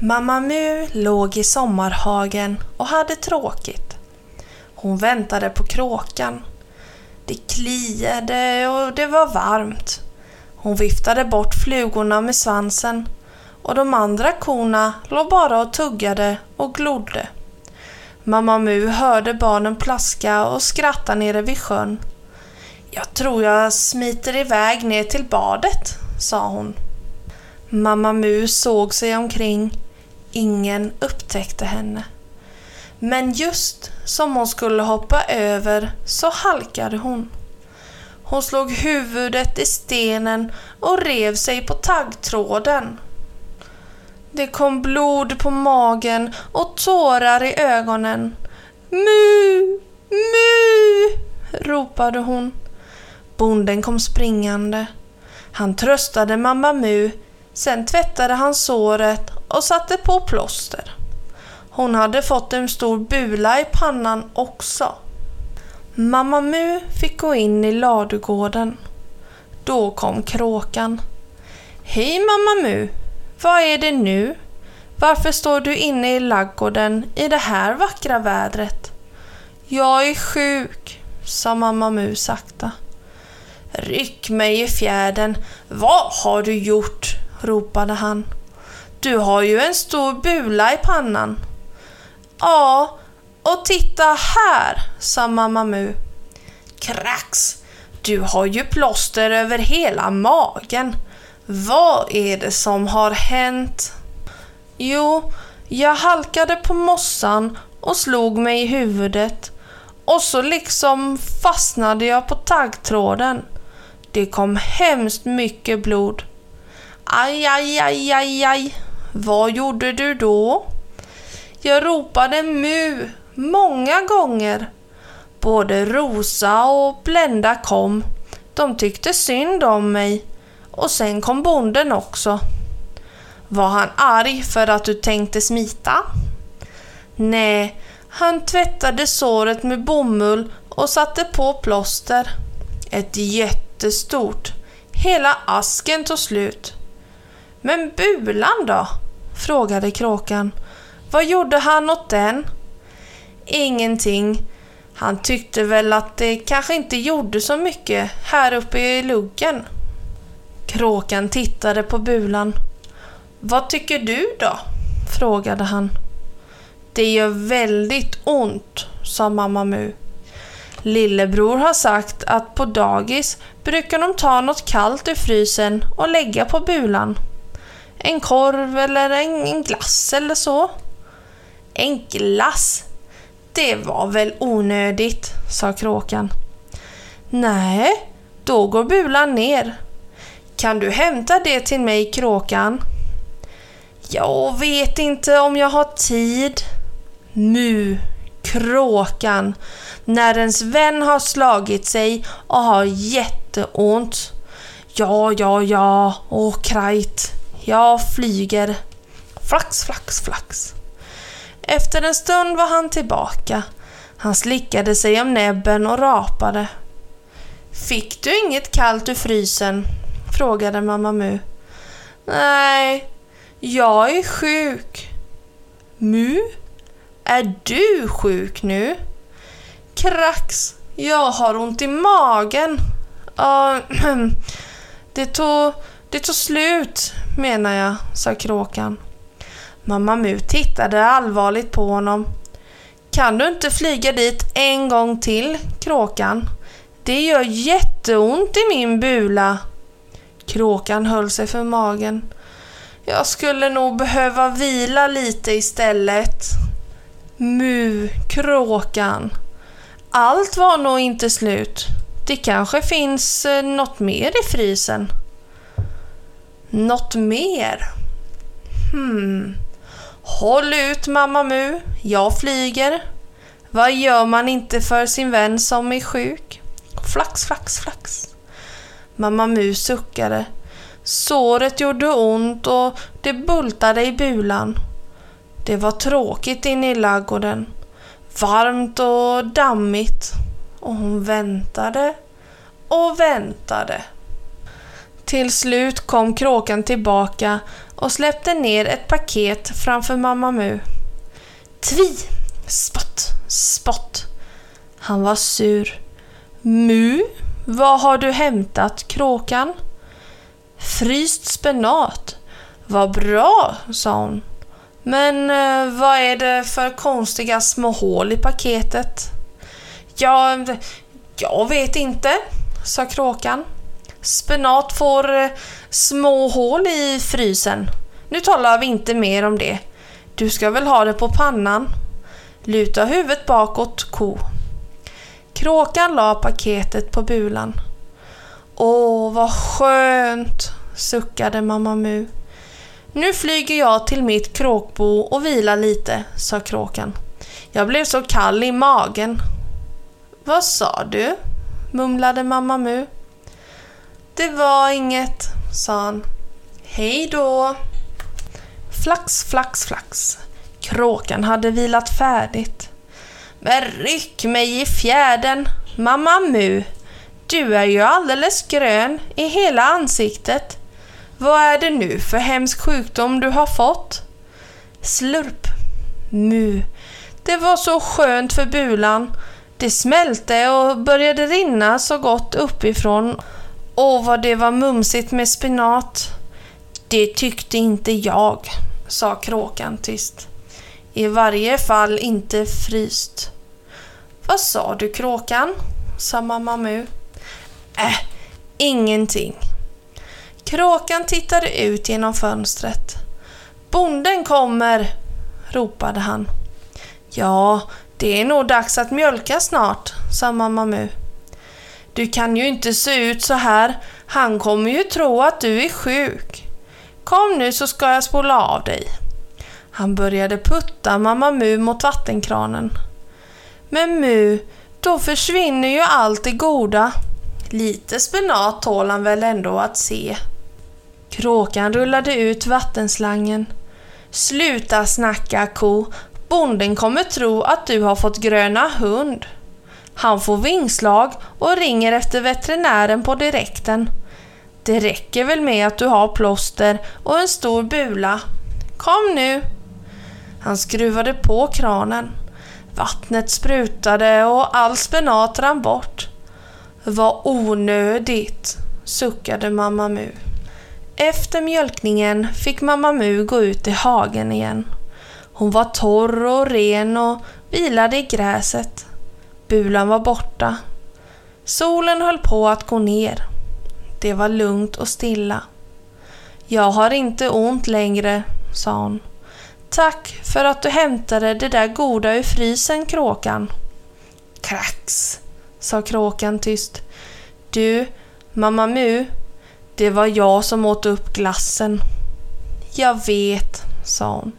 Mamma Mu låg i sommarhagen och hade tråkigt. Hon väntade på kråkan. Det kliade och det var varmt. Hon viftade bort flugorna med svansen och de andra korna låg bara och tuggade och glodde. Mamma Mu hörde barnen plaska och skratta nere vid sjön. Jag tror jag smiter iväg ner till badet, sa hon. Mamma Mu såg sig omkring. Ingen upptäckte henne. Men just som hon skulle hoppa över så halkade hon. Hon slog huvudet i stenen och rev sig på taggtråden. Det kom blod på magen och tårar i ögonen. Mu! Mu! ropade hon. Bonden kom springande. Han tröstade mamma Mu, sen tvättade han såret och satte på plåster. Hon hade fått en stor bula i pannan också. Mamma Mu fick gå in i ladugården. Då kom kråkan. Hej mamma Mu! Vad är det nu? Varför står du inne i laggården i det här vackra vädret? Jag är sjuk, sa mamma Mu sakta. Ryck mig i fjädern. Vad har du gjort? Ropade han. Du har ju en stor bula i pannan. Ja, och titta här, sa mamma Mu. Krax! Du har ju plåster över hela magen. Vad är det som har hänt? Jo, jag halkade på mossan och slog mig i huvudet och så liksom fastnade jag på taggtråden. Det kom hemskt mycket blod. Aj, aj, aj, aj, aj. Vad gjorde du då? Jag ropade mu många gånger. Både Rosa och Blenda kom. De tyckte synd om mig. Och sen kom bonden också. Var han arg för att du tänkte smita? Nej, han tvättade såret med bomull och satte på plåster. Ett jättestort. Hela asken tog slut. Men bulan då? frågade kråkan. Vad gjorde han åt den? Ingenting. Han tyckte väl att det kanske inte gjorde så mycket här uppe i luggen. Kråkan tittade på bulan. Vad tycker du då? frågade han. Det gör väldigt ont, sa mamma Mu. Lillebror har sagt att på dagis brukar de ta något kallt ur frysen och lägga på bulan. En korv eller en glass eller så. En glass? Det var väl onödigt, sa kråkan. Nej, då går bulan ner. Kan du hämta det till mig, kråkan? Jag vet inte om jag har tid. Mu, kråkan. När ens vän har slagit sig och har jätteont. Ja, ja, ja, åh krajt. Jag flyger. Flax, flax, flax. Efter en stund var han tillbaka. Han slickade sig om näbben och rapade. Fick du inget kallt ur frysen? frågade mamma Mu. Nej, jag är sjuk. Mu? Är du sjuk nu? Krax, jag har ont i magen. Uh, det, tog, det tog slut, menar jag, sa kråkan. Mamma Mu tittade allvarligt på honom. Kan du inte flyga dit en gång till, kråkan? Det gör jätteont i min bula. Kråkan höll sig för magen. Jag skulle nog behöva vila lite istället. Mu, kråkan. Allt var nog inte slut. Det kanske finns eh, något mer i frysen. Något mer? Hmm. Håll ut Mamma Mu, jag flyger. Vad gör man inte för sin vän som är sjuk? Flax, flax, flax. Mamma Mu suckade. Såret gjorde ont och det bultade i bulan. Det var tråkigt inne i laggården. Varmt och dammigt. Och hon väntade och väntade. Till slut kom kråkan tillbaka och släppte ner ett paket framför Mamma Mu. Tvi! Spott! Spott! Han var sur. Mu, vad har du hämtat, kråkan? Fryst spenat. Vad bra, sa hon. Men eh, vad är det för konstiga små hål i paketet? Ja, jag vet inte, sa kråkan. Spenat får eh, små hål i frysen. Nu talar vi inte mer om det. Du ska väl ha det på pannan? Luta huvudet bakåt, ko. Kråkan la paketet på bulan. Åh, vad skönt, suckade Mamma Mu. Nu flyger jag till mitt kråkbo och vilar lite, sa kråkan. Jag blev så kall i magen. Vad sa du? mumlade Mamma Mu. Det var inget, sa han. Hej då! Flax, flax, flax. Kråkan hade vilat färdigt. Men ryck mig i fjärden, Mamma Mu. Du är ju alldeles grön i hela ansiktet. Vad är det nu för hemsk sjukdom du har fått? Slurp. Mu. Det var så skönt för bulan. Det smälte och började rinna så gott uppifrån. Åh, vad det var mumsigt med spenat. Det tyckte inte jag, sa kråkan tyst. I varje fall inte fryst. Vad sa du kråkan? sa mamma Mu. Äh, ingenting. Kråkan tittade ut genom fönstret. Bonden kommer, ropade han. Ja, det är nog dags att mjölka snart, sa mamma Mu. Du kan ju inte se ut så här. Han kommer ju tro att du är sjuk. Kom nu så ska jag spola av dig. Han började putta Mamma Mu mot vattenkranen. Men Mu, då försvinner ju allt det goda. Lite spenat tål han väl ändå att se. Kråkan rullade ut vattenslangen. Sluta snacka ko. Bonden kommer tro att du har fått gröna hund. Han får vingslag och ringer efter veterinären på direkten. Det räcker väl med att du har plåster och en stor bula. Kom nu! Han skruvade på kranen. Vattnet sprutade och all spenat rann bort. Vad onödigt, suckade Mamma Mu. Efter mjölkningen fick Mamma Mu gå ut i hagen igen. Hon var torr och ren och vilade i gräset. Bulan var borta. Solen höll på att gå ner. Det var lugnt och stilla. Jag har inte ont längre, sa hon. Tack för att du hämtade det där goda ur frysen, kråkan. Krax, sa kråkan tyst. Du, Mamma Mu, det var jag som åt upp glassen. Jag vet, sa hon.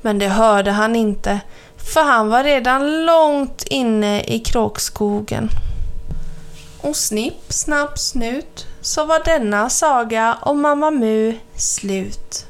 Men det hörde han inte, för han var redan långt inne i kråkskogen. Och snipp, snapp, snut så var denna saga om Mamma Mu slut.